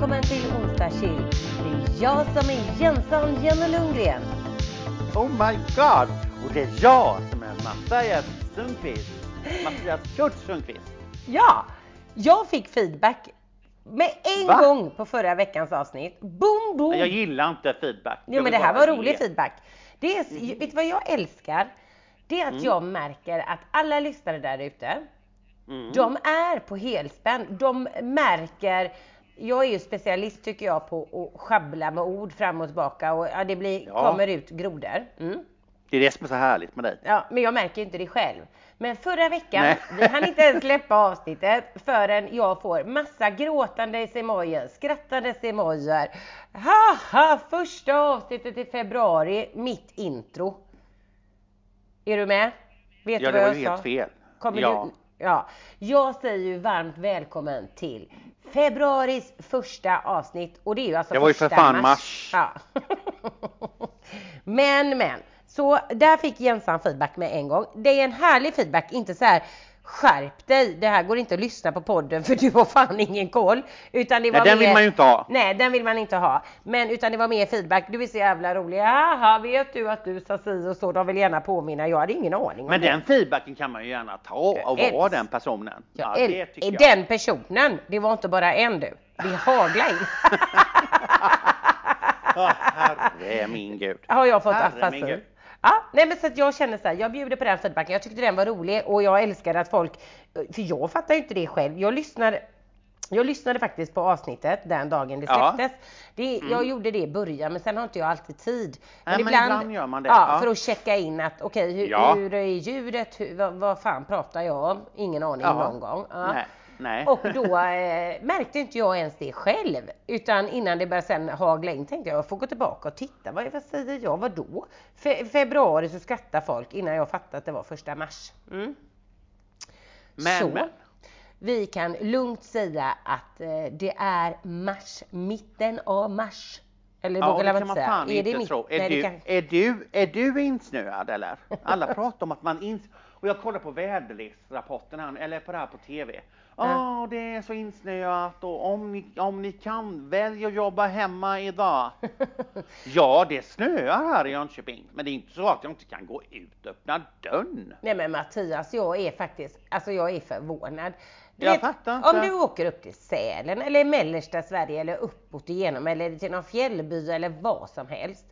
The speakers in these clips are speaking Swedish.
välkommen till Onsdag Chill. Det är jag som är Jensson Jenny Lundgren. Oh my god! Och det är jag som är Mattias Sundqvist. Mattias Kurt Sundqvist. Ja, jag fick feedback med en Va? gång på förra veckans avsnitt. Boom, boom! Jag gillar inte feedback. Jo men det här var rolig feedback. Det är, Vet du vad jag älskar? Det är att Mm. jag märker att alla lyssnare där ute, Mm. de är på helspänn. De märker jag är ju specialist tycker jag på att sjabbla med ord fram och tillbaka och ja, det blir, Ja. kommer ut grodor. Mm. Det är det som är så härligt med dig. Ja, men jag märker inte det själg. Men förra veckan, Nej. vi hann inte ens släppa avsnittet förrän jag får massa gråtande emojier, skrattande emojier. Haha, första avsnittet i februari, mitt intro. Är du med? Vet Ja, du det vad var jag ju sa? helt fel. Kommer ja. du? Ja. Jag säger ju varmt välkommen till februaris första avsnitt och det är ju alltså Det var ju för fan mars. Ja. men, men. Så där fick Jensan feedback med en gång. Det är en härlig feedback, inte så här skärp dig, det här går inte att lyssna på podden för du har fan ingen koll. Utan det var Nej, den mer... vill man ju inte ha. Nej, den vill man inte ha. Men utan det var mer feedback. Du är så jävla rolig. Jaha, vet du att du sa si och så? De vill gärna påminna. Jag hade ingen aning Men det. den feedbacken kan man ju gärna ta och vara den personen. Ja, äl- det tycker är jag. den personen, det var inte bara en du. Det haglar in. Ja, herre min gud. Har jag fått afasi. Ja, nej men så att jag känner så här, jag bjuder på den feedbacken. Jag tyckte den var rolig och jag älskade att folk, för jag fattar ju inte det själv. Jag lyssnade jag lyssnade faktiskt på avsnittet den dagen det Ja. Mm. släpptes. Det, Jag gjorde det i början men sen har inte jag alltid tid. Nej, men ibland gör man det. Ja, Ja. för att checka in att okej hur, Ja. hur är ljudet, hur, vad, vad fan pratar jag om? Ingen aning Ja. någon gång. Nej. Och då eh, märkte inte jag ens det själv. Utan innan det började sen hagla in tänkte jag, jag får gå tillbaka och titta. Vad, vad säger jag? Vad då? Fe, februari så skrattar folk innan jag fattade att det var första mars. Mm. men, så. men. Vi kan lugnt säga att eh, det är mars, mitten av mars. Eller Ja, det kan man fan inte mitt- tro. Är, Nej, det du, kan- är, du, är du insnöad eller? Alla pratar om att man ins... Och jag kollar på väderleksrapporten eller på det här på TV. Ja, det är så insnöat och om ni, om ni kan, välj att jobba hemma idag. Ja, det snöar här i Jönköping, men det är inte så att jag inte kan gå ut och öppna dörren. Nej men Mattias, jag är faktiskt, alltså jag är förvånad. Du Jag fattar inte. Om du åker upp till Sälen eller mellersta Sverige eller uppåt igenom eller till någon fjällby eller vad som helst.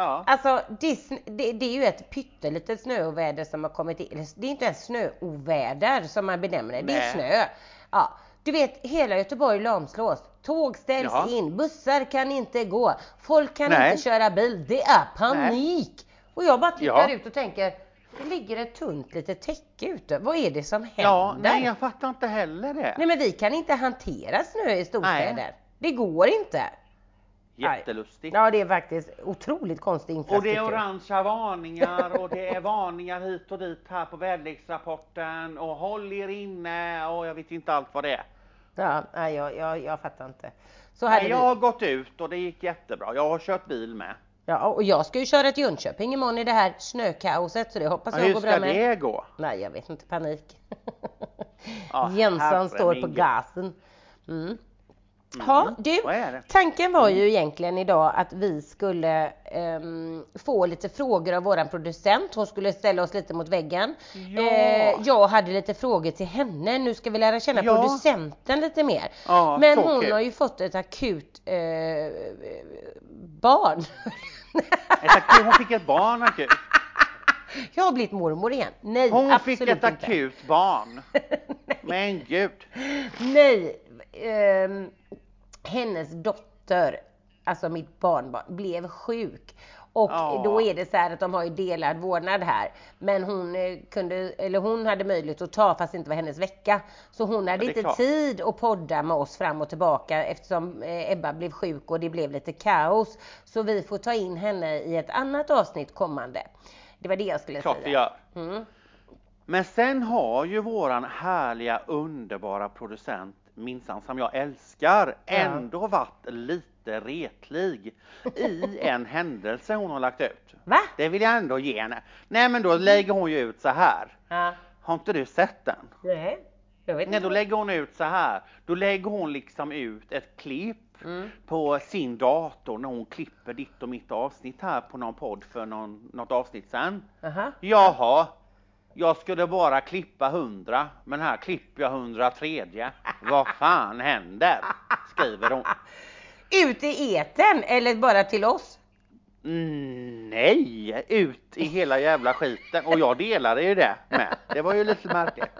Ja, Alltså det, sn- det, det är ju ett pyttelitet snöoväder som har kommit in. Det är inte ens snöoväder som man benämner det, det är Nej. snö. Ja, du vet hela Göteborg lamslås. Tåg ställs Ja. in, bussar kan inte gå, folk kan Nej. inte köra bil. Det är panik! Och jag bara tittar Ja. ut och tänker, det ligger ett tunt litet täcke ute. Vad är det som händer? ja nej jag fattar inte heller det. Nej men vi kan inte hantera snö i storstäder. Nej. Det går inte. Jättelustigt. Ja det är faktiskt otroligt konstig Och det är infrastruktur. orangea varningar och det är varningar hit och dit här på väderleksrapporten och håll er inne och jag vet inte allt vad det är. Ja, nej, jag, jag, jag fattar inte. Så hade Nej, jag har gått ut och det gick jättebra. Jag har kört bil med. ja, och jag ska ju köra till Jönköping imorgon i det här snökaoset så det hoppas Ja, jag hur går ska bra med. det gå? Nej, jag vet inte, panik. Ja, herre står på gasen. Mm. Ja, du, Vad är det? tanken var ju egentligen idag att vi skulle ehm, få lite frågor av våran producent. Hon skulle ställa oss lite mot väggen. Ja. Eh, jag hade lite frågor till henne. Nu ska vi lära känna Ja. producenten lite mer. Ja, Men så hon har ju fått ett akut eh, barn. Ett akut, hon fick ett barn akut. jag har blivit mormor igen. Nej, Hon absolut fick ett inte. akut barn. Men gud. Nej, ehm, hennes dotter, alltså mitt barnbarn, blev sjuk. Och Ja. då är det så här att de har ju delad vårdnad här. Men hon eh, kunde, eller hon hade möjlighet att ta fast det inte var hennes vecka. Så hon hade inte klart. tid att podda med oss fram och tillbaka eftersom eh, Ebba blev sjuk och det blev lite kaos. Så vi får ta in henne i ett annat avsnitt kommande. Det var det jag skulle Klart vi säga. gör. Mm. Men sen har ju våran härliga underbara producent minsann som jag älskar ändå varit lite retlig i en händelse hon har lagt ut. Va? Det vill jag ändå ge henne. Nej men då lägger hon ju ut så här. Ja. Har inte du sett den? Nej. Jag vet Nej, inte. då lägger hon ut så här. Då lägger hon liksom ut ett klipp Mm. på sin dator när hon klipper ditt och mitt avsnitt här på någon podd för någon, något avsnitt sen. Aha. Jaha, jag skulle bara klippa 100 men här klipper jag 103. Vad fan händer? Skriver hon. Ut i eten eller bara till oss? Mm, nej, ut i hela jävla skiten och jag delade ju det med. Det var ju lite märkligt.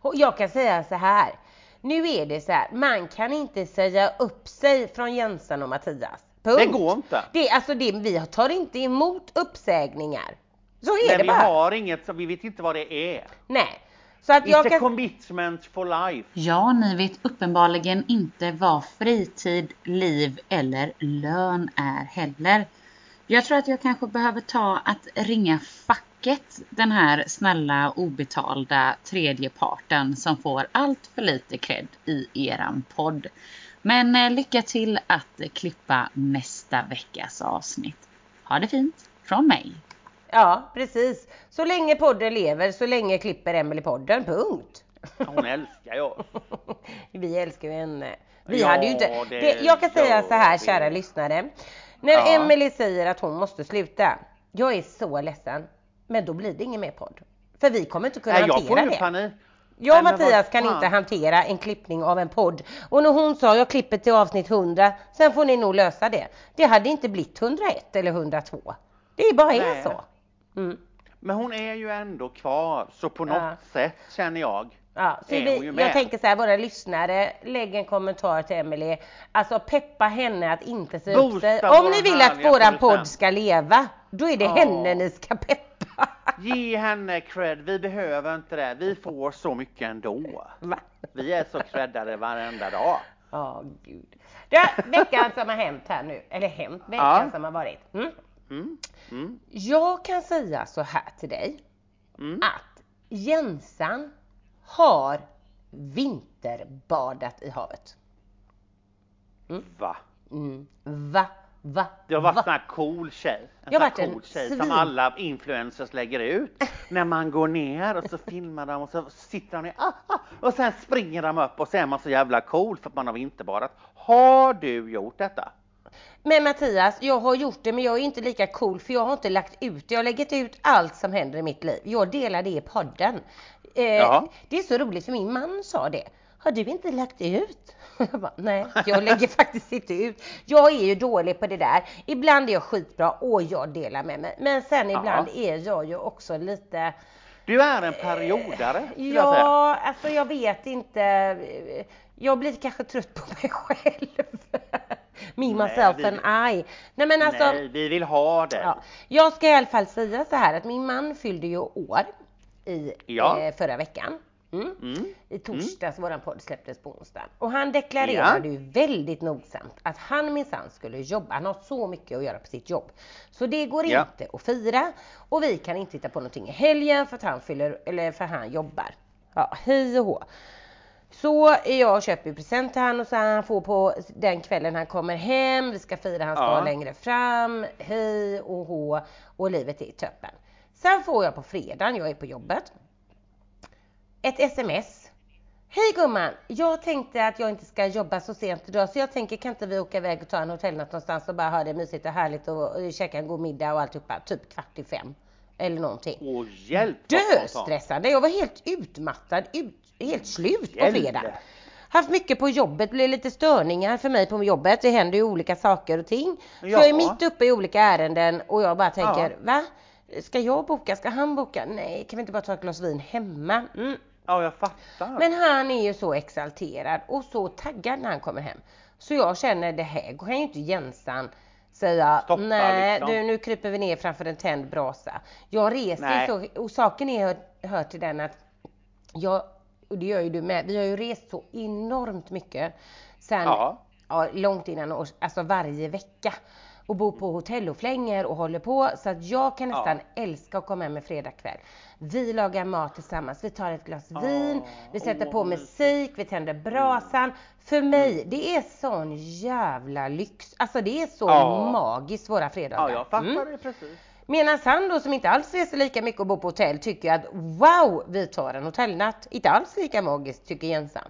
Och jag kan säga så här. Nu är det så här, man kan inte säga upp sig från Jensan och Mattias. Punkt. Det går inte. Det, alltså det, vi tar inte emot uppsägningar. Så är Men det vi bara. har inget, så vi vet inte vad det är. Nej. Så att jag It's a kan... commitment for life. Ja, ni vet uppenbarligen inte vad fritid, liv eller lön är heller. Jag tror att jag kanske behöver ta att ringa facket, den här snälla obetalda tredje parten som får allt för lite cred i eran podd. Men eh, lycka till att klippa nästa veckas avsnitt. Ha det fint från mig. Ja, precis. Så länge podden lever, så länge klipper Emelie podden. Punkt. Hon älskar oss. Vi älskar ju henne. Vi Ja, hade ju inte... det Det, jag kan säga så här, kära lyssnare. När Ja. Emelie säger att hon måste sluta. Jag är så ledsen. Men då blir det ingen mer podd. För vi kommer inte kunna Nej, jag får hantera det. panik. Jag och Nej, Mattias kan inte hantera en klippning av en podd. Och när hon sa jag klipper till avsnitt 100, sen får ni nog lösa det. Det hade inte blivit 101 eller 102. Det är bara är Nej. så. Mm. Men hon är ju ändå kvar, så på något Ja. sätt känner jag. Ja, så vi, jag tänker så här, våra lyssnare, lägg en kommentar till Emelie. Alltså peppa henne att inte säga upp sig. Om ni vill att våran podd ska leva, då är det Ja. henne ni ska peppa. Ge henne cred, vi behöver inte det. Vi får så mycket ändå. Va? Vi är så creddade varenda dag. Ja, gud. Det, veckan som har hänt här nu, eller hänt, veckan Ja. som har varit. Mm. Mm. Mm. Jag kan säga så här till dig, Mm. att Jensan har vinterbadat i havet. Va? Mm. Va? Va? Du har varit Va? sån här cool tjej. En Jag sån här en cool tjej svin. som alla influencers lägger ut. När man går ner och så filmar de och så sitter de ner ah, ah, och sen springer de upp och så är man så jävla cool för att man har vinterbadat. Har du gjort detta? Men Mattias, jag har gjort det men jag är inte lika cool för jag har inte lagt ut det. Jag har lagt ut allt som händer i mitt liv. Jag delar det i podden. Eh, Ja. Det är så roligt för min man sa det. Har du inte lagt ut? Jag bara, nej, jag lägger faktiskt inte ut. Jag är ju dålig på det där. Ibland är jag skitbra och jag delar med mig. Men sen Ja. ibland är jag ju också lite Du är en periodare skulle jag säga. Ja, alltså jag vet inte. Jag blir kanske trött på mig själv. Me, Nej, myself vi- and I. Nej men alltså. Nej, vi vill ha det. Ja, jag ska i alla fall säga så här att min man fyllde ju år i Ja. eh, förra veckan. Mm. Mm. I torsdags, våran podd släpptes på onsdag. Och han deklarerade Ja. ju väldigt nogsamt att han minsann skulle jobba. Han har så mycket att göra på sitt jobb. Så det går Ja. inte att fira. Och vi kan inte hitta på någonting i helgen för att han fyller, eller för han jobbar. Ja, hej och hå. Så jag köper present till han och så han får på den kvällen han kommer hem. Vi ska fira hans Ja. dag längre fram. Hej och hå. Och livet är i toppen. Sen får jag på fredagen, jag är på jobbet, ett sms. Hej gumman! Jag tänkte att jag inte ska jobba så sent idag så jag tänker kan inte vi åka iväg och ta en hotellnatt någonstans och bara ha det mysigt och härligt och, och käka en god middag och alltihopa. Typ kvart i fem. Eller någonting. Åh hjälp. Döstressande! Jag var helt utmattad, ut, helt slut på fredag. Haft mycket på jobbet, blev lite störningar för mig på jobbet. Det händer ju olika saker och ting. Så Ja. jag är mitt uppe i olika ärenden och jag bara tänker, Ja. va? Ska jag boka? Ska han boka? Nej, kan vi inte bara ta ett glas vin hemma? Mm. Ja, jag fattar. Men han är ju så exalterad och så taggad när han kommer hem. Så jag känner det här kan ju inte Jensan säga Stoppa, nej liksom. du, nu kryper vi ner framför en tänd brasa. Jag reser Nej. så och saken är hör, hör till den att jag, och det gör ju du med, vi har ju rest så enormt mycket sen Ja. ja, långt innan års, alltså varje vecka och bor på hotell och flänger och håller på så att jag kan nästan älska att komma hem en fredagkväll. Vi lagar mat tillsammans, vi tar ett glas vin, vi sätter åh, på musik, vi tänder brasan. För mig, det är sån jävla lyx. Alltså det är så Ja. magiskt våra fredagar. Ja, jag fattar Mm. det precis. Medan han då som inte alls reser lika mycket och bor på hotell tycker att wow, vi tar en hotellnatt. Inte alls lika magiskt tycker Jensan.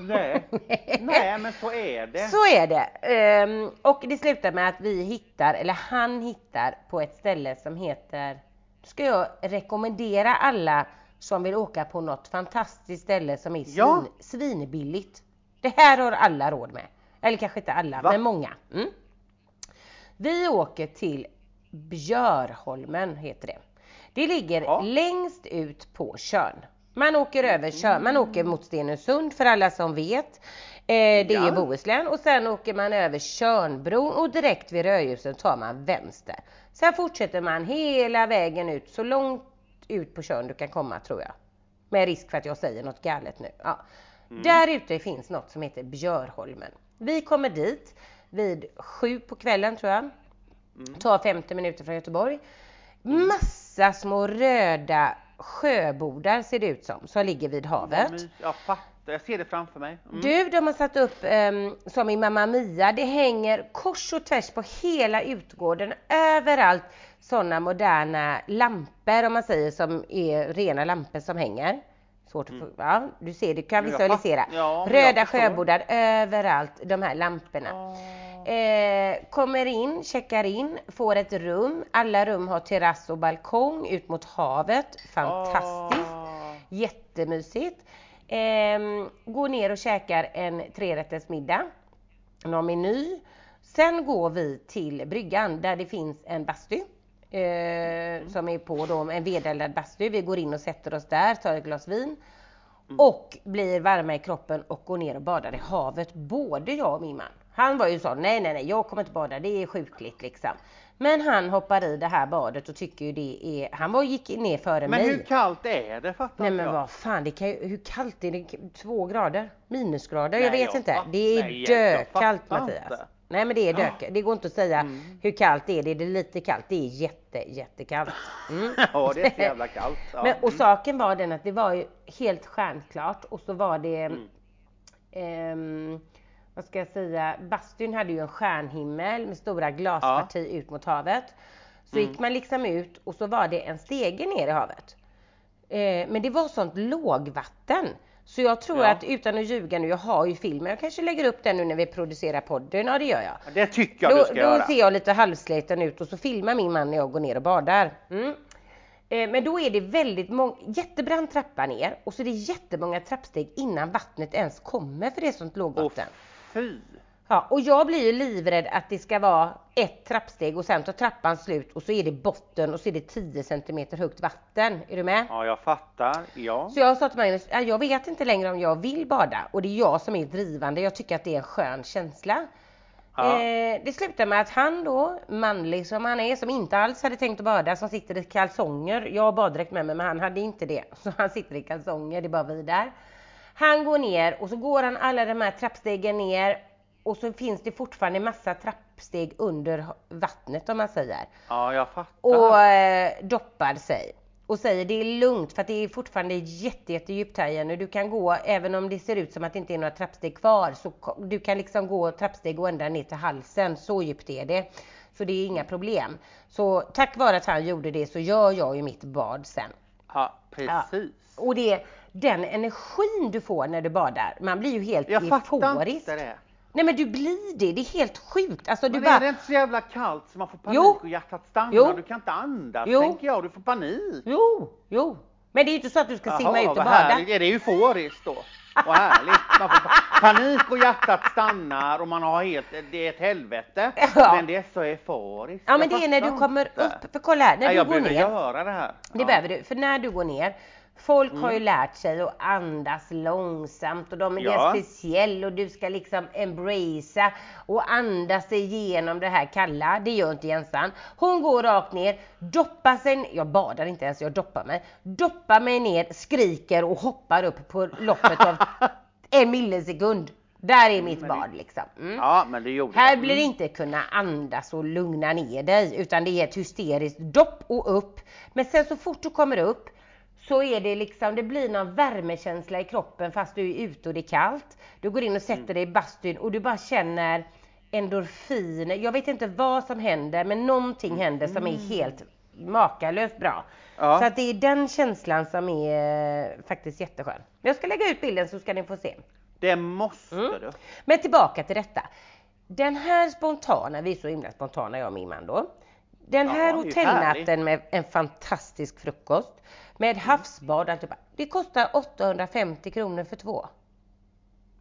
Nej. Nej, men så är det. Så är det. Ehm, och det slutar med att vi hittar, eller han hittar på ett ställe som heter, ska jag rekommendera alla som vill åka på något fantastiskt ställe som är svin, Ja. svinbilligt. Det här har alla råd med. Eller kanske inte alla, Va? men många. Mm. Vi åker till Björholmen heter det. Det ligger Ja. längst ut på Tjörn. Man åker över Tjörn, man åker mot Stenungsund för alla som vet. Eh, det är Ja. Bohuslän och sen åker man över Tjörnbron och direkt vid Rödljusen tar man vänster. Sen fortsätter man hela vägen ut så långt ut på Tjörn du kan komma tror jag. Med risk för att jag säger något galet nu. Ja. Där ute finns något som heter Björholmen. Vi kommer dit vid sju på kvällen tror jag. Tar 50 minuter från Göteborg. Massa små röda sjöbodar ser det ut som, som ligger vid havet. Mys- Jag fattar, jag ser det framför mig. Mm. Du, de har satt upp ehm, som i Mamma Mia, det hänger kors och tvärs på hela utgården, överallt sådana moderna lampor om man säger som är rena lampor som hänger. Svårt att få, ja, du ser, du kan Mm. Visualisera. ja, Röda sjöbodar överallt, de här lamporna. Åh. Eh, kommer in, checkar in, får ett rum. Alla rum har terrass och balkong ut mot havet. Fantastiskt. Åh. Jättemysigt. Ehm, går ner och käkar en trerättersmiddag. Någon meny. Sen går vi till bryggan där det finns en bastu. Eh, som är på då, en vedeldad bastu. Vi går in och sätter oss där, tar ett glas vin. Och blir varma i kroppen och går ner och badar i havet. Både jag och min man. Han var ju så, nej nej nej jag kommer inte bada, det är sjukligt liksom. Men han hoppar i det här badet och tycker ju det är, han var gick ner före Men mig. hur kallt är det fattar Nej inte men jag. vad fan, det kan ju, hur kallt är det? Två grader? Minusgrader? jag Nej, vet jag inte. fattar- Det är nej, jag dökallt Mattias. inte. Nej men det är dök. Det går inte att säga Mm. hur kallt det är. Det är lite kallt. Det är jätte, jättekallt. Mm. Ja, det är så jävla kallt. Ja. Men, och Mm. saken var den att det var ju helt stjärnklart och så var det Mm. ehm, vad ska jag säga, bastun hade ju en stjärnhimmel med stora glasparti ut mot havet. Så Mm. gick man liksom ut och så var det en stege ner i havet. Eh, men det var sånt lågvatten. Så jag tror Ja. att utan att ljuga nu, jag har ju filmen, jag kanske lägger upp den nu när vi producerar podden, ja det gör jag. Det tycker jag Då, du ska då göra. ser jag lite halvsliten ut och så filmar min man när jag går ner och badar. Mm. Eh, Men då är det väldigt många, jättebrant trappa ner och så är det jättemånga trappsteg innan vattnet ens kommer för det är sånt lågvatten. Fy. Ja, och jag blir ju livrädd att det ska vara ett trappsteg och sen tar trappan slut och så är det botten och så är det 10 cm högt vatten. Är du med? Ja, jag fattar. Ja. Så jag sa till Magnus, "Ja, jag vet inte längre om jag vill bada och det är jag som är drivande. Jag tycker att det är en skön känsla. Ja. Eh, det slutar med att han då, manlig som han är, som inte alls hade tänkt att bada, som sitter i kalsonger. Jag har baddräkt med mig men han hade inte det. Så han sitter i kalsonger, det är bara vi där. Han går ner och så går han alla de här trappstegen ner och så finns det fortfarande massa trappsteg under vattnet om man säger ja, jag fattar. och eh, doppar sig och säger det är lugnt för att det är fortfarande jätte, jättedjupt här Jenny. Du kan gå även om det ser ut som att det inte är några trappsteg kvar så du kan liksom gå trappsteg och ända ner till halsen. Så djupt är det. Så det är inga problem. Så tack vare att han gjorde det så gör jag ju mitt bad sen. Ja, precis. Och det den energin du får när du badar. Man blir ju helt Jag fattar euforisk. inte det. Nej men du blir det. Det är helt sjukt. Alltså du Men bara är det inte så jävla kallt så man får panik Jo. och hjärtat stannar? Jo. Du kan inte andas Jo. tänker jag. Du får panik. Jo, jo. Men det är ju inte så att du ska simma ut och bada. härligt. Är det euforiskt då? Vad härligt. Man får pa- panik och hjärtat stannar och man har helt, det är ett helvete. Ja. Men det är så euforiskt. Ja men Jag det är när du kommer upp, för kolla här, när Nej, du jag går behöver ner. göra det här. Det Ja. behöver du, för när du går ner Folk har ju Mm. lärt sig att andas långsamt och de är Ja. speciell och du ska liksom embracea och andas sig igenom det här kalla. Det gör inte Jensan. Hon går rakt ner, doppar sig, jag badar inte ens, jag doppar mig. Doppar mig ner, skriker och hoppar upp på loppet av en millisekund. Där är mitt men det- bad liksom. Mm. Ja, men det gjorde Här blir det inte kunna andas och lugna ner dig utan det är ett hysteriskt dopp och upp. Men sen så fort du kommer upp så är det liksom, det blir någon värmekänsla i kroppen fast du är ute och det är kallt. Du går in och sätter dig i bastun och du bara känner endorfiner. Jag vet inte vad som händer men någonting händer som är helt makalöst bra. Ja. Så att det är den känslan som är eh, faktiskt jätteskön. Jag ska lägga ut bilden så ska ni få se. Det måste Mm. du. Men tillbaka till detta. Den här spontana, vi är så himla spontana jag och min man då. Den Ja, här ju hotellnatten med en fantastisk frukost med Mm. havsbad och alltihopa. Det kostar 850 kronor för två.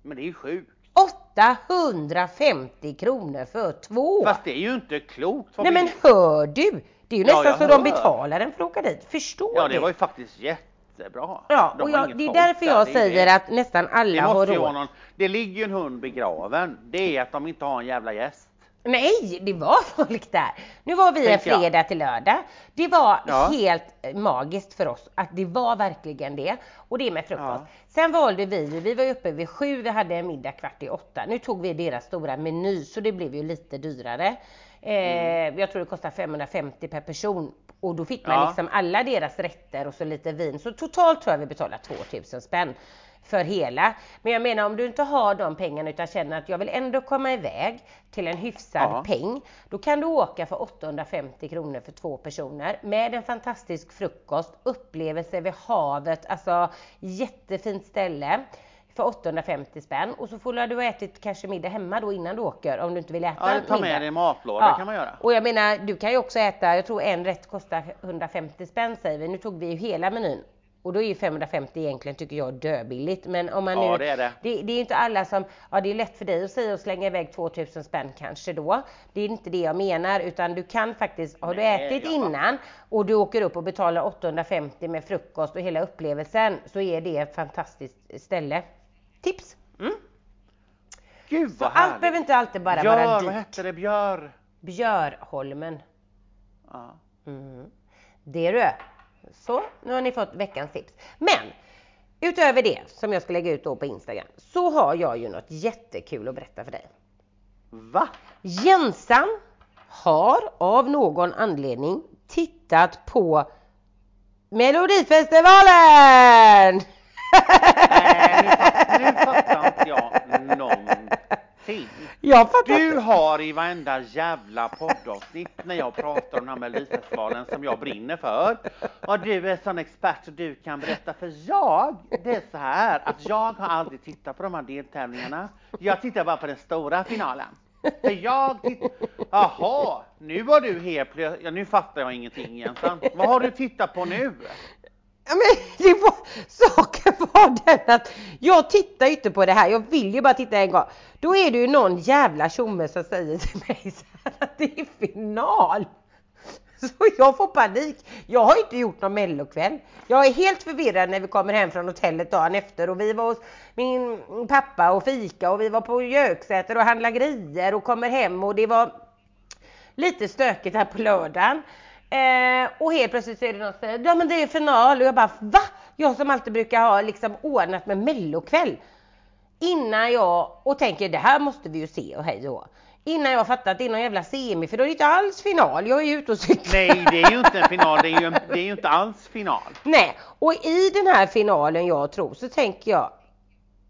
Men det är ju sjukt. 850 kronor för två! Fast det är ju inte klokt. Nej men hör du! Det är ju Ja, nästan jag så de hör. betalar en för att åka dit. Förstår Ja, du? det var ju faktiskt jättebra. Ja, De och jag, det är därför där, jag det är säger det. att nästan alla har råd. någon, det ligger ju en hund begraven. Det är att de inte har en jävla gäst. Nej, det var folk där. Nu var vi en jag. fredag till lördag. Det var Ja. helt eh, magiskt för oss att det var verkligen det. Och det med frukost. Ja. Sen valde vi, vi var uppe vid sju, vi hade en middag kvart i åtta. Nu tog vi deras stora meny så det blev ju lite dyrare. Mm. Eh, jag tror det kostar 550 per person. Och då fick man Ja. liksom alla deras rätter och så lite vin. Så totalt tror jag vi betalar 2000 spänn för hela. Men jag menar om du inte har de pengarna utan känner att jag vill ändå komma iväg till en hyfsad Ja. peng. Då kan du åka för 850 kronor för två personer med en fantastisk frukost, upplevelse vid havet, alltså jättefint ställe för 850 spänn och så får du ha ätit kanske middag hemma då innan du åker om du inte vill äta Ja, ta med middag. dig en matlåda kan man göra. Och jag menar, du kan ju också äta, jag tror en rätt kostar 150 spänn säger vi. Nu tog vi ju hela menyn. Och då är ju 550 egentligen tycker jag döbilligt. Men om man Ja, nu, det är det. det. Det är inte alla som, ja det är lätt för dig att säga och slänga iväg 2000 spänn kanske då. Det är inte det jag menar utan du kan faktiskt, har du Nej, ätit innan och du åker upp och betalar 850 med frukost och hela upplevelsen så är det ett fantastiskt ställe. Tips! Mm. Gud Så vad allt härligt. behöver inte alltid bara Björ, vara vad dyrt. hette det? Björ? Björholmen. Ja. Mm. Det du. Så, nu har ni fått veckans tips. Men utöver det som jag ska lägga ut då på Instagram så har jag ju något jättekul att berätta för dig. Va? Jensan har av någon anledning tittat på Melodifestivalen! Nej, nu, fatt, nu fattar inte jag någonting. Jag fattar Du har i varenda jävla poddavsnitt när jag pratar om den här Melodifestivalen som jag brinner för. Och du är sån expert så du kan berätta för jag, det är så här att jag har aldrig tittat på de här deltävlingarna. Jag tittar bara på den stora finalen. För jag tittar, jaha, nu var du helt plötsligt, ja, nu fattar jag ingenting egentligen. Vad har du tittat på nu? Ja, men det var, saken var den att jag tittar ju inte på det här, jag vill ju bara titta en gång. Då är det ju någon jävla tjomme som säger till mig så här att det är final. Så jag får panik. Jag har inte gjort någon mellokväll. Jag är helt förvirrad när vi kommer hem från hotellet dagen efter och vi var hos min pappa och fika och vi var på Göksäter och handlade grejer och kommer hem och det var lite stökigt här på lördagen. Eh, och helt plötsligt så är det någon som säger, ja men det är final och jag bara va? Jag som alltid brukar ha liksom ordnat med mellokväll. Innan jag, och tänker det här måste vi ju se och hej och. Innan jag fattar att det är någon jävla semi för då är det inte alls final. Jag är ju ute och cyklar. Nej, det är ju inte en final, det är ju, en, det är ju inte alls final. Nej, och i den här finalen jag tror så tänker jag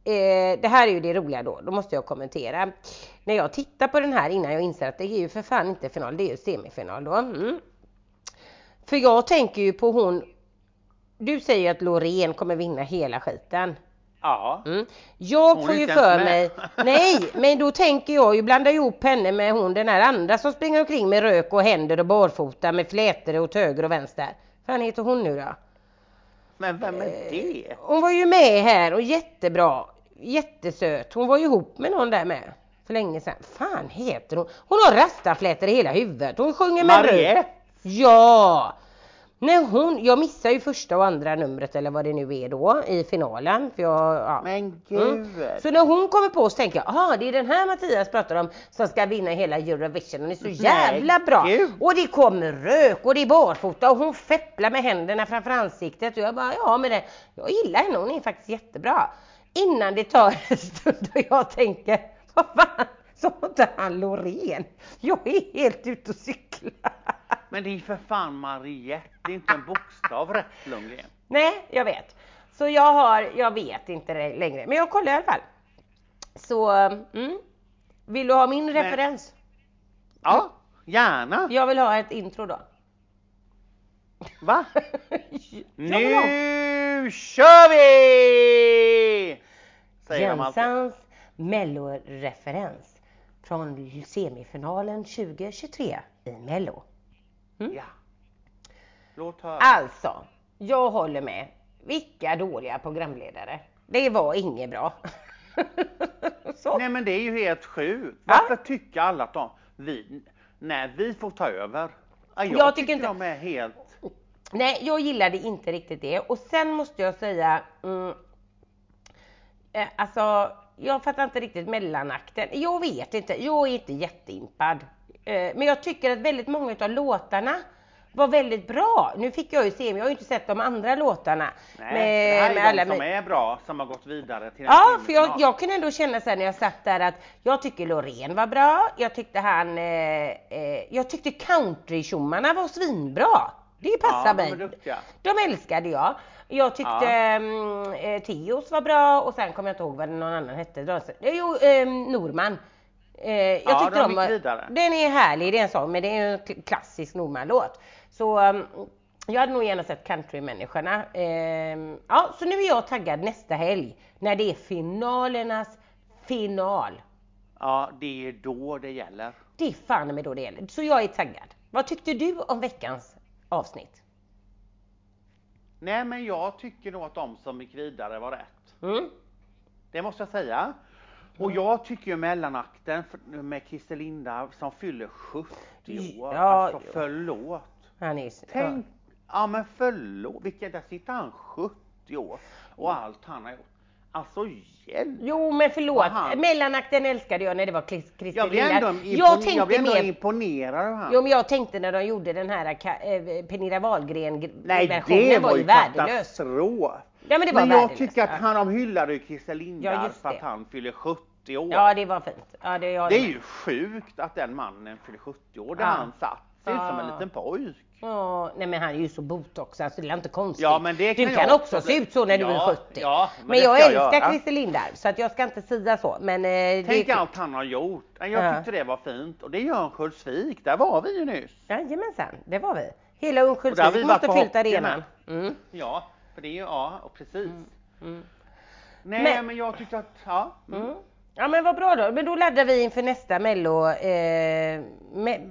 eh, det här är ju det roliga då, då måste jag kommentera. När jag tittar på den här innan jag inser att det är ju för fan inte final, det är ju semifinal då. Mm. För jag tänker ju på hon, du säger ju att Loreen kommer vinna hela skiten. Ja. Mm. Jag Hon får ju för mig, nej, men då tänker jag ju blanda ihop henne med hon den här andra som springer omkring med rök och händer och barfota med flätor åt höger och vänster. Vad fan heter hon nu då? Men vem är det? Hon var ju med här och jättebra, jättesöt. Hon var ju ihop med någon där med för länge sedan. Fan heter hon? Hon har rastaflätor i hela huvudet. Hon sjunger med rök. Mariette? Ja! När hon, jag missar ju första och andra numret eller vad det nu är då i finalen. För jag, ja. Men Mm. gud. Så när hon kommer på så tänker jag, aha det är den här Mattias pratar om som ska vinna hela Eurovision. Hon är så jävla bra. gud. Och det kommer rök och det är barfota och hon fepplar med händerna framför ansiktet och jag bara, ja men det, jag gillar henne, hon är faktiskt jättebra. Innan det tar en stund och jag tänker, vad fan, sa inte han Loreen? Jag är helt ute och cyklar. Men det är för fan Mariette, det är inte en bokstav rätt Lundgren. Nej, jag vet. Så jag har, jag vet inte längre, men jag kollar i alla fall. Så, mm. Vill du ha min referens? Ja, gärna. Jag vill ha ett intro då. Va? Nu kör vi! Säger. Jensans melloreferens från semifinalen 2023 i mello. Ja. Låt höra. Alltså, jag håller med. Vilka dåliga programledare. Det var inget bra. Nej men det är ju helt sjukt. Va? Varför tycker alla att de, vi, när vi får ta över? Ja, jag, Jag tycker, tycker inte- de är helt, Nej, jag gillade inte riktigt det. Och sen måste jag säga, mm, eh, alltså, jag fattar inte riktigt mellanakten. Jag vet inte, jag är inte jätteimpad. Eh, men jag tycker att väldigt många av låtarna var väldigt bra. Nu fick jag ju se, men jag har ju inte sett de andra låtarna. nej, med, det här är de alla som är bra som har gått vidare till Ja, för jag, jag kan ändå känna här när jag satt där att jag tycker Loreen var bra. Jag tyckte han, eh, eh, jag tyckte countrytjommarna var svinbra. Det passar Ja, de mig. duktiga. De älskade jag. Jag tyckte Ja. mm, eh, Theos var bra och sen kommer jag inte ihåg vad någon annan hette. De- eh, Jo, eh, Norman. Eh, jag Ja, tyckte de vidare. Den är härlig, det är en sån, men det är en kl- klassisk Norman-låt. Så mm, jag hade nog gärna sett countrymänniskorna. Eh, ja, så nu är jag taggad nästa helg när det är finalernas final. Ja, det är då det gäller. Det är fan med då det gäller. Så jag är taggad. Vad tyckte du om veckans avsnitt? Nej, men jag tycker nog att de som gick vidare var rätt. Mm? Det måste jag säga. Och jag tycker ju mellanakten med Christer Linda som fyller 70 år. Ja, alltså ja. förlåt. Han är, Tänk, ja men förlåt, vilket, där sitter han 70 år och allt han har gjort. Alltså hjälp! Jo men förlåt, Vad han- mellanakten älskade jag när det var Chris- Christer Jag Lindarw. impon- Jag tänkte jag ändå mer, imponerad av han. jo men jag tänkte när de gjorde den här eh, Pernilla Wahlgren gr- Nej versionen det var ju värdelös. katastrof! Ja men det var men jag tycker att ja. han, de hyllade ju Christer Lindarw Ja, för att han fyller 70 år. Ja det var fint. Ja, det, jag det är ju sjukt att den mannen fyller 70 år där Ja. han satt. Ser ut som en Ja. liten pojk. Ja, nej men han är ju så botox alltså det är inte konstigt. Ja, men det kan du kan också se ut så när du Ja, är 70. ja, men men det jag ska jag älskar. Christer Lindarw så att jag ska inte säga så. Men eh, det Tänk är allt han har gjort. Jag Ja. tyckte det var fint. Och det gör Örnsköldsvik, där var vi ju nyss. Jajamensan, det var vi. Hela Örnsköldsvik vi måste fyllt arenan. Mm. Ja, för det är ju, ja, och precis. Mm. Nej, men, Men- jag tyckte att, ja. Mm. Ja men vad bra då. Men då laddar vi inför nästa mello, eh,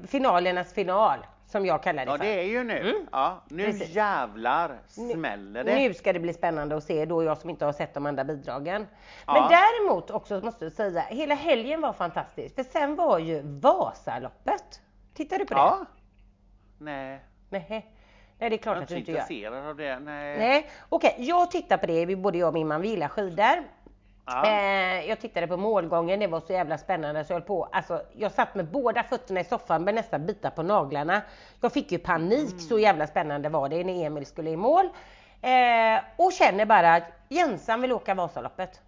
finalernas final. Som jag kallar det Ja, för. det är ju nu. Mm. Ja, nu Precis. jävlar smäller det. Nu ska det bli spännande att se då jag som inte har sett de andra bidragen. Ja. Men däremot också måste jag säga, hela helgen var fantastisk. För sen var ju Vasaloppet. Tittar du på det? Ja. Nej, Nej. Nej det är klart jag är att du inte inte gör. intresserad av det. Nej. Nej, okej, jag tittar på det, både jag och min man vi gillar skidor. Ja. Eh, jag tittade på målgången, det var så jävla spännande så jag höll på. Alltså, jag satt med båda fötterna i soffan med nästan bita på naglarna. Jag fick ju panik, Mm. så jävla spännande var det när Emil skulle i mål. Eh, och känner bara att Jensan vill åka Vasaloppet.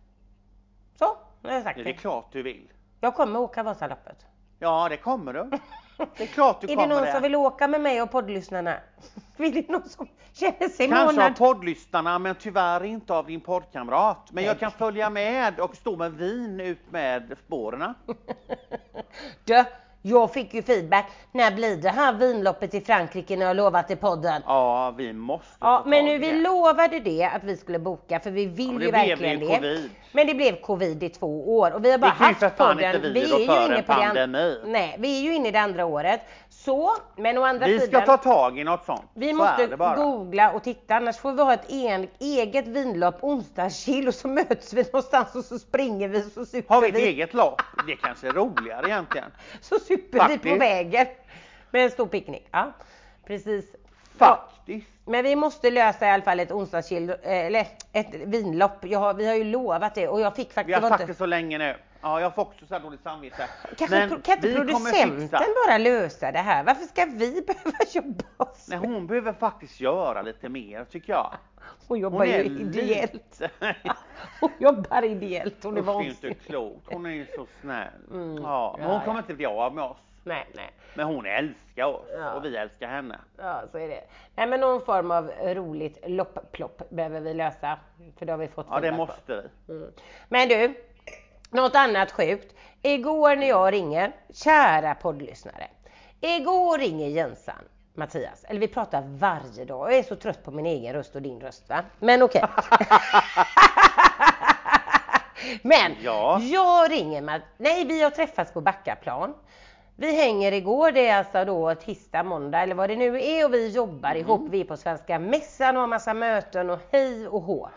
Så, nu har jag sagt Det det. är klart du vill. Jag kommer åka Vasaloppet. Ja, det kommer du. Det är klart du är det kommer någon det. som vill åka med mig och poddlyssnarna? Vill det någon som känner sig Kanske av månad? poddlyssnarna, men tyvärr inte av din poddkamrat. Men jag kan följa med och stå med vin ut med spåren. Du, jag fick ju feedback. När blir det här vinloppet i Frankrike när jag lovat i podden? Ja, vi måste Ja, men nu vi lovade det att vi skulle boka för vi vill Ja, ju verkligen det. covid. Men det blev covid i två år och vi har bara Det haft podden. vi vi är ju inne på det an- pandemi. Nej, vi är ju inne i det andra året. Så, men å andra Vi ska sidan. ta tag i något sånt. Vi Så måste googla och titta annars får vi ha ett en, eget vinlopp onsdagskill och så möts vi någonstans och så springer vi och så super Har vi ett vi. eget lopp? Det kanske är roligare egentligen. Så super vi på Faktiskt. vägen. Med en stor picknick. Ja, precis. Ja, Faktiskt. men vi måste lösa i alla fall ett onsdagschill, eh, eller ett vinlopp. Har, vi har ju lovat det och jag fick faktiskt... Vi har sagt det så länge nu. Ja, jag får också så här dåligt samvete. Kanske Men kan inte kommer producenten bara lösa det här? Varför ska vi behöva jobba oss? Nej, hon behöver faktiskt göra lite mer tycker jag. Hon jobbar Hon ju ideellt. Hon jobbar ideellt. Hon är Usch, det är vansinnig. inte klokt. Hon är ju så snäll. Mm. Ja, men Ja, hon kommer ja. inte bli av med oss. Nej, nej. Men hon älskar oss Ja. och vi älskar henne. Ja, så är det. Nej, men någon form av roligt loppplopp behöver vi lösa. För det har vi fått Ja, det feedback på. måste vi. Mm. Men du, Något annat sjukt. Igår när jag ringer, kära poddlyssnare. Igår ringer Jensan Mattias, eller vi pratar varje dag. Jag är så trött på min egen röst och din röst va. Men okej. Men Ja. jag ringer med, nej vi har träffats på Backaplan. Vi hänger igår, det är alltså då tisdag, måndag eller vad det nu är och vi jobbar ihop. Vi är på Svenska Mässan och har massa möten och hej och hå.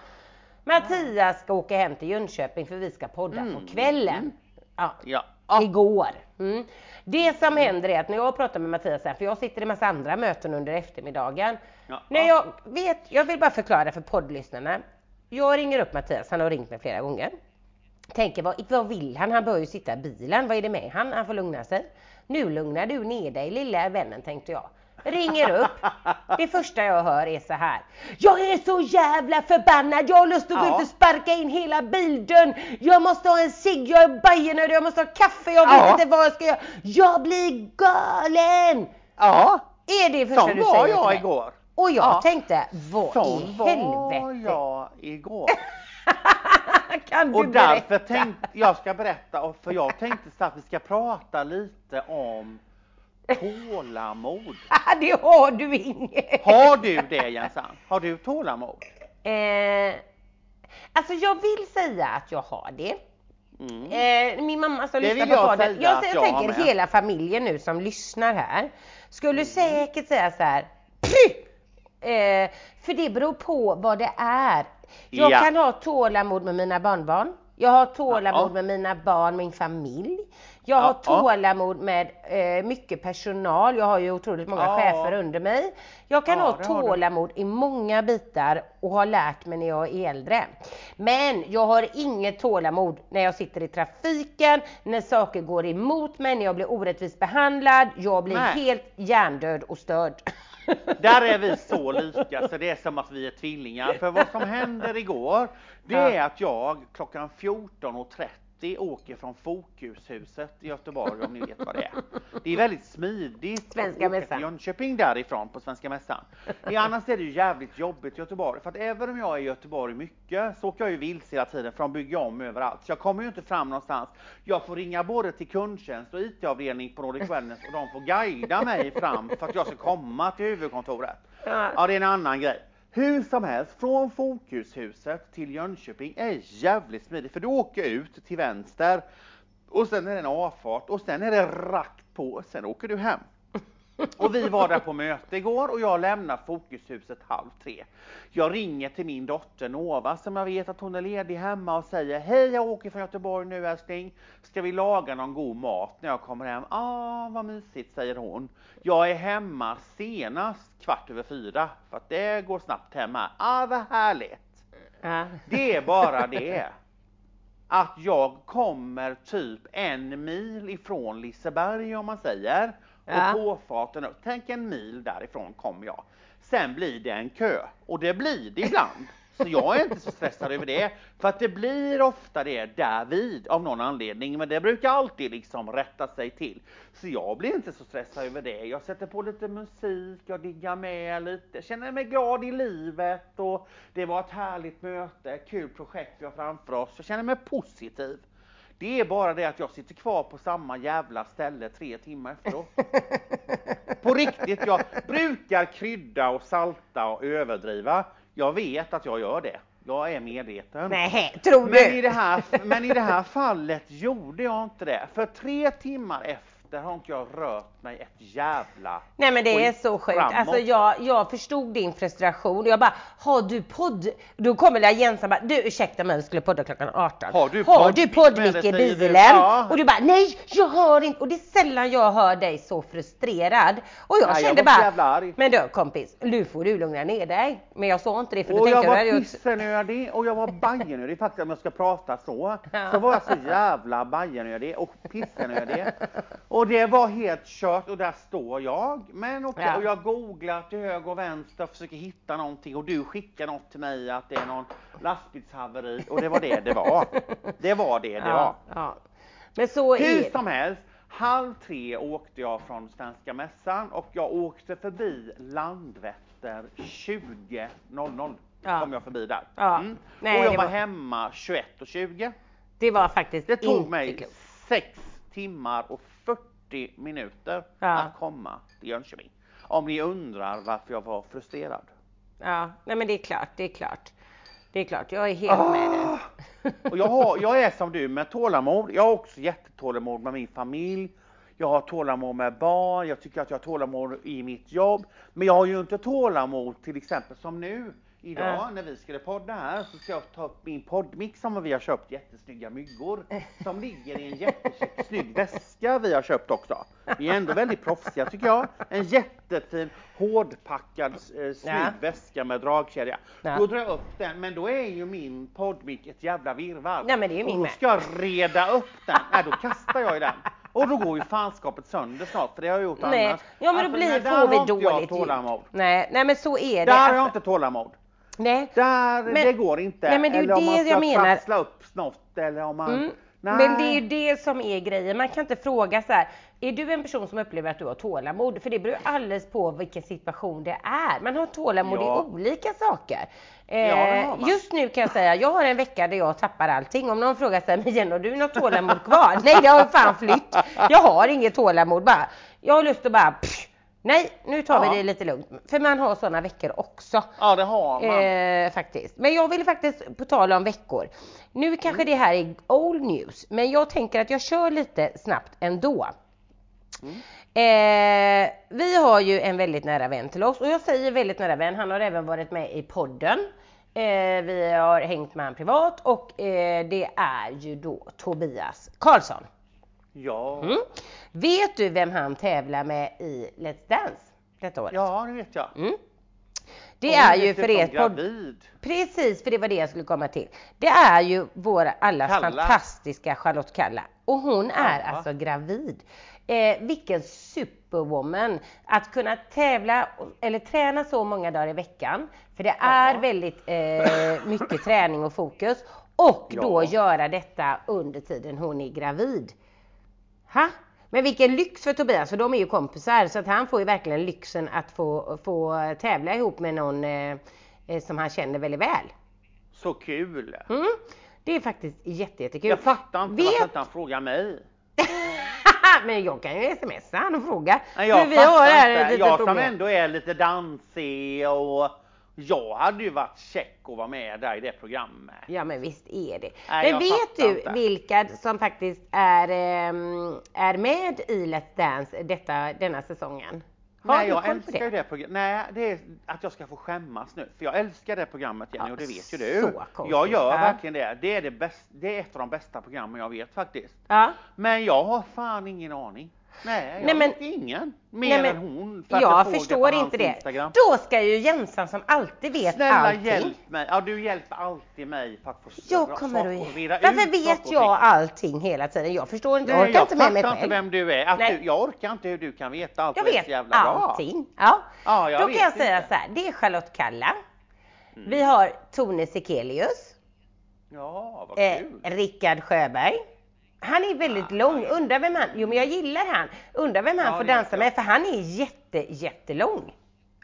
Mattias ska åka hem till Jönköping för vi ska podda på kvällen. Ja, Ja. Ja. igår. Mm. Det som händer är att när jag pratar med Mattias här, för jag sitter i massa andra möten under eftermiddagen. Ja. När jag vet, jag vill bara förklara för poddlyssnarna. Jag ringer upp Mattias, han har ringt mig flera gånger. Tänker vad, vad vill han? Han bör ju sitta i bilen. Vad är det med han? Han får lugna sig. Nu lugnar du ner dig lilla vännen tänkte jag. Ringer upp. Det första jag hör är så här. Jag är så jävla förbannad. Jag har lust att gå Ja. ut och sparka in hela bildörren. Jag måste ha en cigg. Jag är bajernödig. Jag måste ha kaffe. Jag vet Ja. inte vad jag ska göra. Jag blir galen. Ja, Är det första sån du var säger till jag mig? igår. Och jag Ja. tänkte, vad i Sån var helvete? jag igår. kan du Och därför berätta? tänkte jag ska berätta, för jag tänkte så att vi ska prata lite om tålamod. det har du inget. Har du det Jensan? Har du tålamod? Eh, alltså jag vill säga att jag har det. Mm. Eh, min mamma som Det lyssnar på jag podden. Jag, jag, jag tänker med. hela familjen nu som lyssnar här skulle Mm. säkert säga så här. Eh, för det beror på vad det är. Jag Ja. kan ha tålamod med mina barnbarn. Jag har tålamod Ja. med mina barn, min familj. Jag har Ja, tålamod med eh, mycket personal. Jag har ju otroligt många Ja. chefer under mig. Jag kan Ja, ha tålamod i många bitar och har lärt mig när jag är äldre. Men jag har inget tålamod när jag sitter i trafiken, när saker går emot mig, när jag blir orättvist behandlad. Jag blir Nej. helt hjärndöd och störd. Där är vi så lika så det är som att vi är tvillingar. För vad som händer igår, det är att jag klockan 14.30 åker från Fokushuset i Göteborg om ni vet vad det är. Det är väldigt smidigt Svenska att åka Mässan. till Jönköping därifrån på Svenska Mässan. I annars är det ju jävligt jobbigt i Göteborg. För att även om jag är i Göteborg mycket så åker jag ju vilse hela tiden för de bygger om överallt. Så jag kommer ju inte fram någonstans. Jag får ringa både till kundtjänst och IT-avdelning på Nordic Wellness och de får guida mig fram för att jag ska komma till huvudkontoret. Ja, det är en annan grej. Hur som helst, från Fokushuset till Jönköping är jävligt smidigt för du åker ut till vänster och sen är det en avfart och sen är det rakt på, sen åker du hem. Och vi var där på möte igår och jag lämnar Fokushuset halv tre. Jag ringer till min dotter Nova som jag vet att hon är ledig hemma och säger Hej jag åker från Göteborg nu älskling. Ska vi laga någon god mat när jag kommer hem? Ah vad mysigt säger hon. Jag är hemma senast kvart över fyra för att det går snabbt hemma. Ah vad härligt. Det är bara det. Att jag kommer typ en mil ifrån Liseberg om man säger. Och påfarten upp. Tänk en mil därifrån kommer jag. Sen blir det en kö. Och det blir det ibland. Så jag är inte så stressad över det. För att det blir ofta det därvid av någon anledning. Men det brukar alltid liksom rätta sig till. Så jag blir inte så stressad över det. Jag sätter på lite musik, jag diggar med lite, känner mig glad i livet och det var ett härligt möte, kul projekt vi har framför oss. Jag känner mig positiv. Det är bara det att jag sitter kvar på samma jävla ställe tre timmar efteråt. På riktigt, jag brukar krydda och salta och överdriva. Jag vet att jag gör det. Jag är medveten. Nej, tror Men i, du? det här, men i det här fallet gjorde jag inte det. För tre timmar efter har inte jag rört mig ett jävla Nej men det är så sjukt. framåt. Alltså jag, jag förstod din frustration. Jag bara, har du podd? Då kommer det Jensa bara, du ursäkta mig vi skulle podda klockan 18. Har du har podd- du poddmick i bilen? Ja. Och du bara, nej jag hör inte. Och det är sällan jag hör dig så frustrerad. Och jag Ja, jag kände var så bara, jävla arg. men du kompis, nu får du lugna ner dig. Men jag sa inte det för då Och tänkte jag jag, var jag gjort- pissenödig och jag var bajenödig faktiskt om jag ska prata så. Så var jag så jävla bajenödig och pissenödig. Och det var helt kört och där står jag. Men okej, Ja. och jag googlar till höger och vänster och försöker hitta någonting och du skickar något till mig att det är någon lastbilshaveri och det var det det var. Det var det det var. ja, ja. Men så Hur är som helst, halv tre åkte jag från Svenska Mässan och jag åkte förbi Landvetter 20.00. Ja. Kom jag förbi där. Ja. Mm. Nej, och jag var var- hemma 21.20. Det var faktiskt Det tog inte mig klokt. 6 timmar och 40 minuter Ja. att komma till Jönköping. Om ni undrar varför jag var frustrerad. Ja, nej men det är klart, det är klart. Det är klart, jag är helt med dig. Ah! Och jag, har, jag är som du med tålamod. Jag har också jättetålamod med min familj. Jag har tålamod med barn. Jag tycker att jag har tålamod i mitt jobb. Men jag har ju inte tålamod till exempel som nu. Idag Ja. när vi skulle podda här så ska jag ta upp min poddmix som vi har köpt jättesnygga myggor. Som ligger i en jättesnygg väska vi har köpt också. Vi är ändå väldigt proffsiga tycker jag. En jättefin hårdpackad eh, snygg Ja. väska med dragkedja. Ja. Då drar jag upp den men då är ju min poddmick ett jävla virrvarr. Ja, men det är ju och min då med. ska jag reda upp den. Nej då kastar jag i den. Och då går ju fanskapet sönder snart för det har jag gjort Nej, annars. ja men då Alltså, blir, nej, där får vi dåligt ljud. Nej, nej men så är det. Där har jag Alltså, inte tålamod. Nej. Där, Men- det går inte. Nej, men det är ju eller om man ska trassla upp något eller om man... Mm. Men det är ju det som är grejen. Man kan inte fråga så här. Är du en person som upplever att du har tålamod? För det beror alldeles på vilken situation det är. Man har tålamod Ja. i olika saker. Eh, Ja, man. just nu kan jag säga, jag har en vecka där jag tappar allting. Om någon frågar sig, men Jenny har du något tålamod kvar? Nej, det har fan flytt. Jag har inget tålamod bara. Jag har lust att bara, pff, nej, nu tar Ja. vi det lite lugnt. För man har sådana veckor också. Ja det har man. Eh, faktiskt. Men jag vill faktiskt, på tal om veckor. Nu kanske det här är old news, men jag tänker att jag kör lite snabbt ändå. Eh, vi har ju en väldigt nära vän till oss och jag säger väldigt nära vän, han har även varit med i podden. Eh, vi har hängt med honom privat och eh, det är ju då Tobias Karlsson. Ja. Mm. Vet du vem han tävlar med i Let's Dance detta året? ja, det vet jag. Mm. Det Hon är ju för er gravid. Precis, för det var det jag skulle komma till. Det är ju vår allas Kalla. fantastiska Charlotte Kalla. Och hon är Ja. alltså gravid. Eh, vilken superwoman! Att kunna tävla eller träna så många dagar i veckan. För det är Ja. väldigt eh, mycket träning och fokus. Och då Ja. göra detta under tiden hon är gravid. Ha? Men vilken lyx för Tobias, för de är ju kompisar så att han får ju verkligen lyxen att få, få tävla ihop med någon eh, eh, som han känner väldigt väl. Så kul. Mm. Det är faktiskt jätte, jättekul. Jag fattar inte Vet- varför inte han frågar mig. Men jag kan ju smsa han och fråga. Nej, jag fattar inte. Jag som ändå är lite dansig och jag hade ju varit check att vara med där i det programmet. Ja men visst är det. Nej, men vet du inte. vilka som faktiskt är, ehm, är med i Let's Dance detta, denna säsongen? Har Nej, jag älskar det? det programmet. Nej, det är att jag ska få skämmas nu. För jag älskar det programmet Jenny Ja, och det vet ju du. så konstigt. Jag gör Ja. verkligen det. Det är, det, bäst, det är ett av de bästa programmen jag vet faktiskt. Ja. Men jag har fan ingen aning. Nej, jag Nej, men- vet ingen. Mer Nej, men än hon. För jag förstår inte det. Instagram. Då ska ju Jensan som alltid vet Snälla allting. hjälp mig. Ja, du hjälper alltid mig för att få Jag kommer att... reda Varför vet jag ting. allting hela tiden? Jag förstår inte, jag orkar jag inte med mig fattar själv. inte vem du är. Att Nej. du, jag orkar inte hur du kan veta allt Jag vet jävla bra. allting. Ja. Ja, jag Då kan jag säga inte. så här, det är Charlotte Kalla. Mm. Vi har Tone Sekelius, Ja, vad eh, kul. Rickard Sjöberg. Han är väldigt Ah, lång, undrar vem han, jo men jag gillar han. Undrar vem han Ja, får dansa med jag. för han är jätte, jättelång.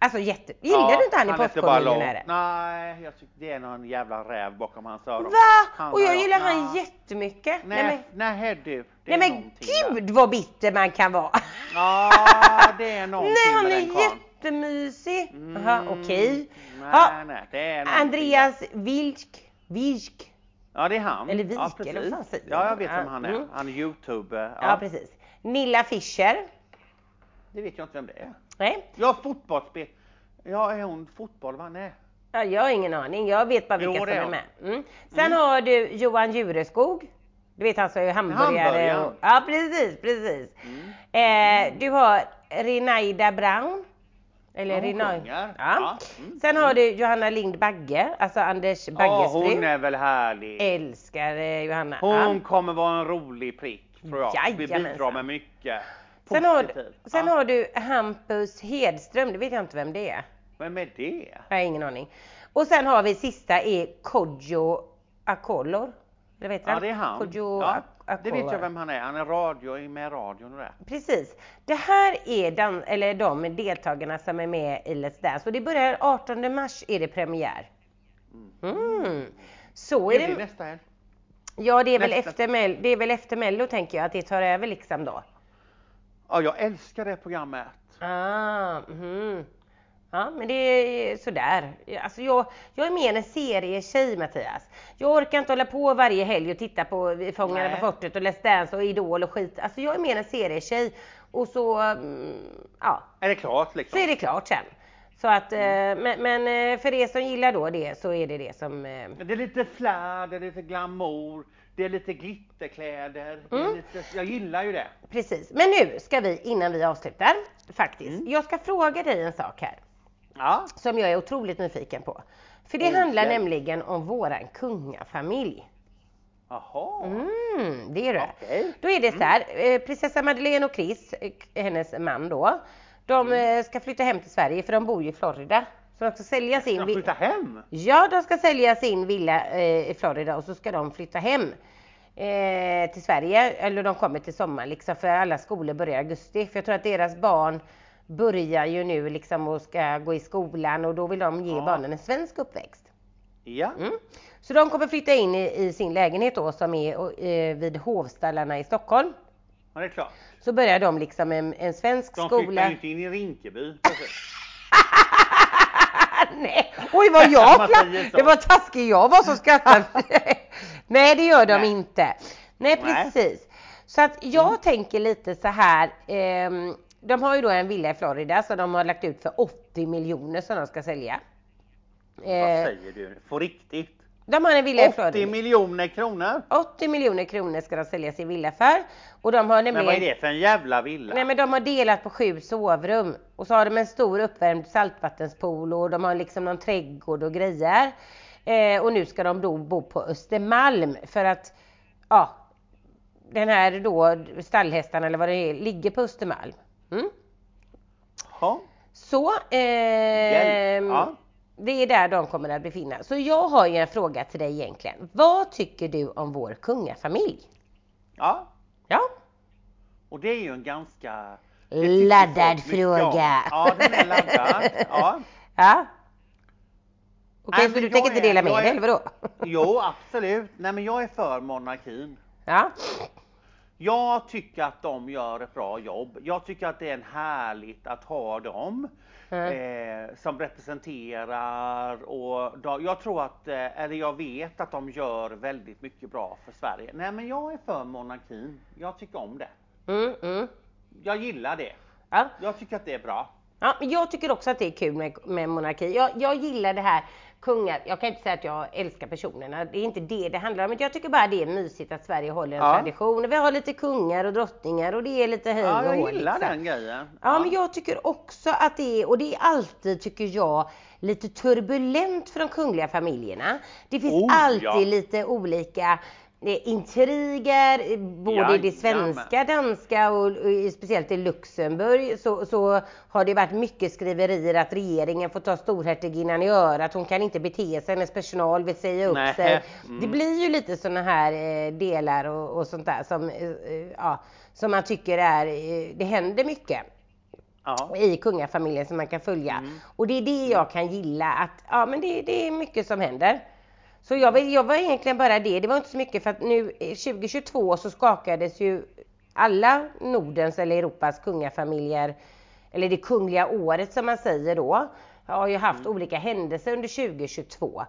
Alltså jätte, gillar Ja, du inte han i. Postkodmiljonären? Nej, jag tycker det är någon jävla räv bakom hans öron. Va? Han Och jag gillar han Nej. jättemycket. Nej, Nej nej, du. Men, nej men någonting där. gud vad bitter man kan vara. Ja, det är någonting Nej han med är den karln. jättemysig. Mm, okej. Nej, Ja, Andreas Vilk. Vilk. Ja, det är han. Eller Wijk, ja, eller vad fan Ja, jag vet vem Ja, han är. mm. Han är Youtube. Ja. precis. Nilla Fischer. Det vet jag inte vem det är. Nej, Ja, fotbollsspel. Ja, är hon fotboll va? Nej. ja, jag har ingen aning. Jag vet bara vilka Jo, som är med. Mm. Sen har du Johan Jureskog. Du vet han som är hamburgare. Hamburgaren. Och, ja precis, precis. Mm. Eh, du har Renaida Brown. Eller Ja, hon sjunger. Ja. Ja, mm, Sen har du Johanna Lind Bagge, alltså Anders Ja, Bagges hon fru. är väl härlig. Älskar eh, Johanna. Hon Ja. kommer vara en rolig prick tror jag. Vi bidrar med mycket. Sen, har, Positivt. sen ja. har du Hampus Hedström, det vet jag inte vem det är. Vem är det? Jag har ingen aning. Och sen har vi sista är Kodjo Akolor. Det vet Ja, han? det är han. Kodjo Ja, Ak- det vet jag vem han är. Han är radio, med radion och det. Precis. Det här är den, eller de deltagarna som är med i Let's Dance och det börjar 18 mars är det premiär. Mm. Så är Det nästa helg. Ja, det är, väl Nästa. efter Mel- det är väl efter Mello tänker jag att det tar över liksom då. Ja, jag älskar det programmet. Ah, mhm. Ja, men det är sådär. Alltså jag, jag är mer en serietjej Mattias. Jag orkar inte hålla på varje helg och titta på Fångarna på fortet och Let's Dance och Idol och skit. Alltså jag är mer en serietjej. Och så, mm, ja, Är det klart så liksom? är det klart sen. Så att, eh, men, men eh, för er som gillar då det så är det det som... eh, Det är lite flärd, det är lite glamour, det är lite glitterkläder. Mm. lite, jag gillar ju det. Precis. Men nu ska vi, innan vi avslutar, faktiskt. Mm. Jag ska fråga dig en sak här. Ja, som jag är otroligt nyfiken på. För det Oh, handlar nämligen om våran kungafamilj. jaha. Mm, det är det. Okej. Då är det så här, eh, prinsessa Madeleine och Chris, eh, hennes man då, de Mm. eh, ska flytta hem till Sverige för de bor ju i Florida. Så de ska sälja sin Ska de vi- flytta hem? Ja, de ska sälja sin villa eh, i Florida och så ska de flytta hem eh, till Sverige. Eller de kommer till sommaren liksom för alla skolor börjar i augusti. För jag tror att deras barn börjar ju nu liksom och ska gå i skolan och då vill de ge Ja. barnen en svensk uppväxt. Ja. Mm. Så de kommer flytta in i, i sin lägenhet då som är eh, vid Hovstallarna i Stockholm. ja, det är klart. Så börjar de liksom en, en svensk De skola. flyttar ju inte in i Rinkeby. Nej, oj vad jag så. Det var taskig jag var som skrattade. Nej det gör de Nej. inte. Nej Nej. precis. Så att jag tänker lite så här. ehm, de har ju då en villa i Florida som de har lagt ut för 80 miljoner som de ska sälja. Vad Eh, säger du? På riktigt? de har en villa i 80 Florida. miljoner kronor? 80 miljoner kronor ska de sälja sin villa för. Och de har Men nämligen vad är det för en jävla villa? Nej men de har delat på sju sovrum och så har de en stor uppvärmd saltvattenspool och de har liksom någon trädgård och grejer. Eh, och nu ska de då bo på Östermalm för att ja, den här då stallhästarna eller vad det är ligger på Östermalm. Mm. Ja. Så ehm, Ja. det är där de kommer att befinna Så jag har ju en fråga till dig egentligen. Vad tycker du om vår kungafamilj? ja. Ja, Och det är ju en ganska... laddad fråga. Ja, den är laddad. Ja. Ja. Okej, Nej, så du tänker inte dela med dig eller vadå? Jo, absolut. Nej, men jag är för monarkin. Ja. Jag tycker att de gör ett bra jobb. Jag tycker att det är härligt att ha dem Mm. eh, som representerar och de, jag tror att, eh, eller jag vet att de gör väldigt mycket bra för Sverige. Nej men jag är för monarkin. Jag tycker om det. Mm, mm. Jag gillar det. Ja. Jag tycker att det är bra. ja, jag tycker också att det är kul med, med monarki. Jag, jag gillar det här kungar. Jag kan inte säga att jag älskar personerna. Det är inte det det handlar om. Men jag tycker bara det är mysigt att Sverige håller en Ja. tradition. Vi har lite kungar och drottningar och det är lite hej Ja, jag gillar liksom. den grejen. Ja, men jag tycker också att det är, och det är alltid tycker jag, lite turbulent för de kungliga familjerna. Det finns Oh, alltid ja. lite olika intriger, eh, både i det svenska, danska och, och speciellt i Luxemburg så, så har det varit mycket skriverier att regeringen får ta storhertiginnan i örat, hon kan inte bete sig, hennes personal vill säga upp Nej, sig. mm. Det blir ju lite sådana här eh, delar och, och sånt där som, eh, eh, ja, som man tycker är, eh, det händer mycket Ja. i kungafamiljen som man kan följa. Mm. Och det är det jag kan gilla att, ja men det, det är mycket som händer. Så jag, jag var egentligen bara det, det var inte så mycket för att nu eh, 2022 så skakades ju alla Nordens eller Europas kungafamiljer, eller det kungliga året som man säger då, har ju haft olika händelser under 2022.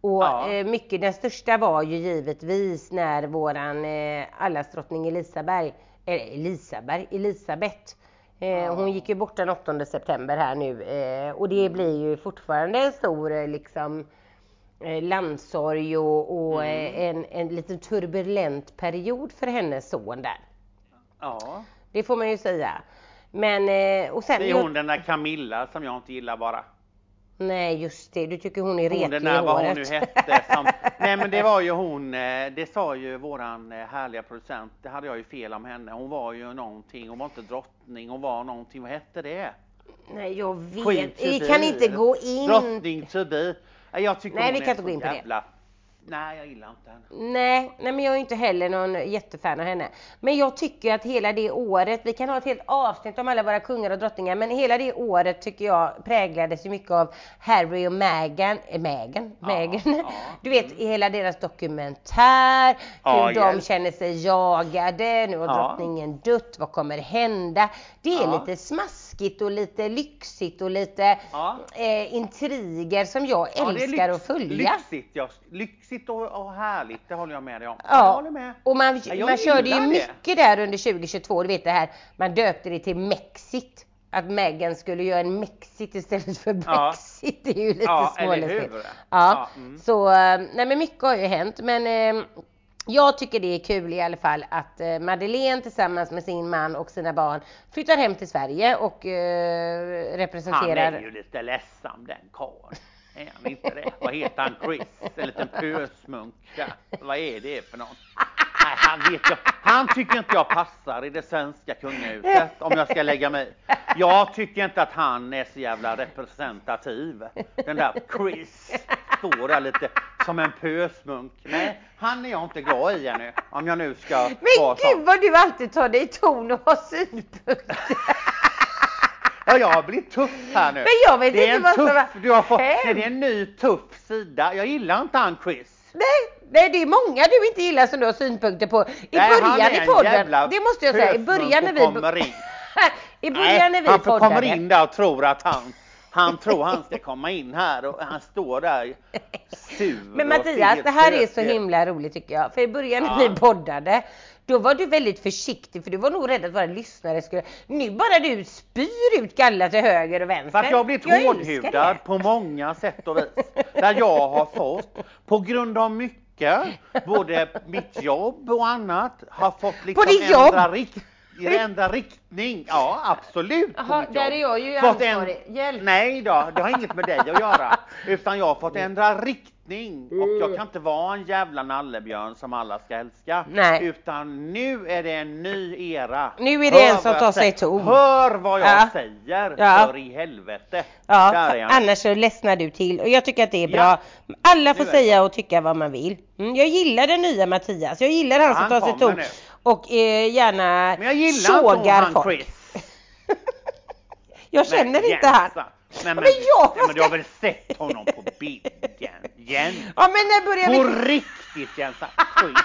Och Ja. eh, mycket, den största var ju givetvis när våran eh, allasdrottning Elisabeth, eller Elisabeth, Elisabeth Eh, hon gick ju bort den 8 september här nu eh, och det blir ju fortfarande en stor eh, liksom eh, landsorg och, och eh, en, en lite turbulent period för hennes son där. ja. Det får man ju säga. Men eh, och sen... Det är jag- hon den där Camilla som jag inte gillar bara. Nej just det, du tycker hon är Hon retlig den i där vad hon nu hette. Som, nej men det var ju hon, eh, det sa ju våran härliga producent. Det hade jag ju fel om henne. Hon var ju någonting, hon var inte drottning, hon var någonting, vad hette det? Nej jag vet, vi kan inte gå in. Drottning. Nej, Jag tycker Nej, vi kan inte gå in på det. Nej jag gillar inte henne. Nej, nej men jag är inte heller någon jättefan av henne. Men jag tycker att hela det året, vi kan ha ett helt avsnitt om alla våra kungar och drottningar, men hela det året tycker jag präglades ju mycket av Harry och Meghan, eh, Meghan, Ja, Meghan. ja. Du vet hela deras dokumentär, hur Ja, de känner sig jagade, nu har drottningen dött, vad kommer hända? Det är lite smaskigt och lite lyxigt och lite eh, intriger som jag älskar att följa. Lyxigt, ja. lyxigt och, och härligt, det håller jag med dig om. Ja. Jag håller med. Och man, Ja, jag man körde ju det. mycket där under 2022, du vet det här, man döpte det till Mexit. Att Meghan skulle göra en Mexit istället för Ja. Brexit. Det är ju lite Ja, småläskigt. Ja, Ja, mm. så eh, nej men mycket har ju hänt men eh, jag tycker det är kul i alla fall att eh, Madeleine tillsammans med sin man och sina barn flyttar hem till Sverige och eh, Han representerar är ju lite ledsam den karln. Är han inte det? Vad heter han? Chris? En liten pösmunk där. Vad är det för någon? Nej, han vet jag. Han tycker inte jag passar i det svenska kungahuset om jag ska lägga mig. Jag tycker inte att han är så jävla representativ. Den där Chris står där lite som en pösmunk. Nej, han är jag inte glad i ännu. Om jag nu ska Men vara gud sån. vad du alltid tar dig i ton och har synpunkter. Ja, jag har blivit tuff här nu. Men jag vet det är inte en vad som tuff, du har fått, nej, det är en ny tuff sida. Jag gillar inte han Chris. Nej, nej, det är många du inte gillar som du har synpunkter på. I Nej, början i en podden, det måste jag säga, i början när vi... kommer in. I början när vi han poddade. kommer in där och tror att han, han tror han ska komma in här och han står där sur Men Mattias, det här är så himla roligt tycker jag. För i början när Ja. vi poddade, då var du väldigt försiktig för du var nog rädd att våra lyssnare skulle... Nu bara du spyr ut galla till höger och vänster. För att jag har blivit hårdhudad på många sätt och vis. Där jag har fått, på grund av mycket, både mitt jobb och annat, har fått liksom ändra, jobb? Rikt, ändra riktning. Ja, absolut. Jaha, där är jag ju Fått en- ansvarig. Hjälp. Nej då, det har inget med dig att göra. Utan jag har fått ändra riktning. Och jag kan inte vara en jävla nallebjörn som alla ska älska. Nej. Utan nu är det en ny era. Nu är det en Hör som vad tar sig ton. Hör vad jag Ja. säger. Ja. För i helvete. Ja, Där är annars så ledsnar du till och jag tycker att det är bra. Ja. Alla får säga och tycka vad man vill. Mm, jag gillar den nya Mattias. Jag gillar han Ja, som han tar sig ton nu. Och eh, gärna Men jag gillar inte han folk. Chris. jag känner Nej, inte han. Men, Men jag nej, men du har väl sett honom på bild? Jen- Jens. Ja men när börjar På vi... riktigt Jensa. Chris.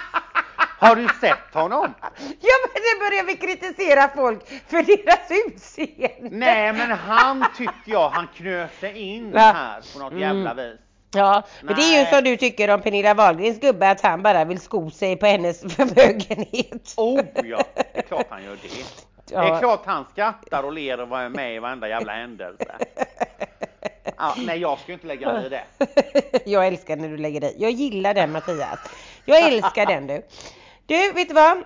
Har du sett honom? Ja men när börjar vi kritisera folk för deras utseende? Nej men han tycker jag, han knöt sig in här på något Mm. jävla vis. Ja, men det är ju som du tycker om Pernilla Wahlgrens gubbe att han bara vill sko sig på hennes förmögenhet. Oh ja, det är klart han gör det. Det Ja. är klart han skrattar och ler och var med i varenda jävla händelse. Ja, nej jag ska inte lägga mig i det. Jag älskar när du lägger dig. Jag gillar den Mattias. Jag älskar den du. Du, vet du vad?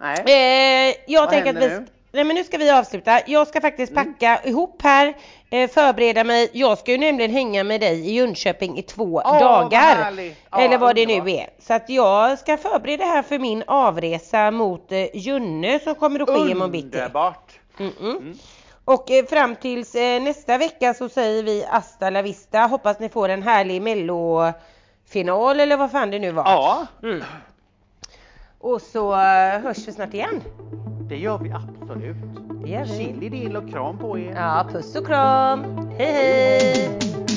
Nej. Eh, jag Vad tänker att vi... nu? Mm. Nej men nu ska vi avsluta. Jag ska faktiskt packa ihop här, eh, förbereda mig. Jag ska ju nämligen hänga med dig i Jönköping i två vad dagar. Ja, Eller vad det nu underbart. är. Så att jag ska förbereda här för min avresa mot eh, Junne som kommer att ske imorgon bitti. Underbart. Mm -mm. Mm. Och eh, fram tills eh, nästa vecka så säger vi hasta la vista. Hoppas ni får en härlig mellofinal eller vad fan det nu var. Ja, Mm. Och så eh, hörs vi snart igen. det gör vi absolut. Det gör vi. Chili dill och kram på er. Ja, puss och kram. Hej hej!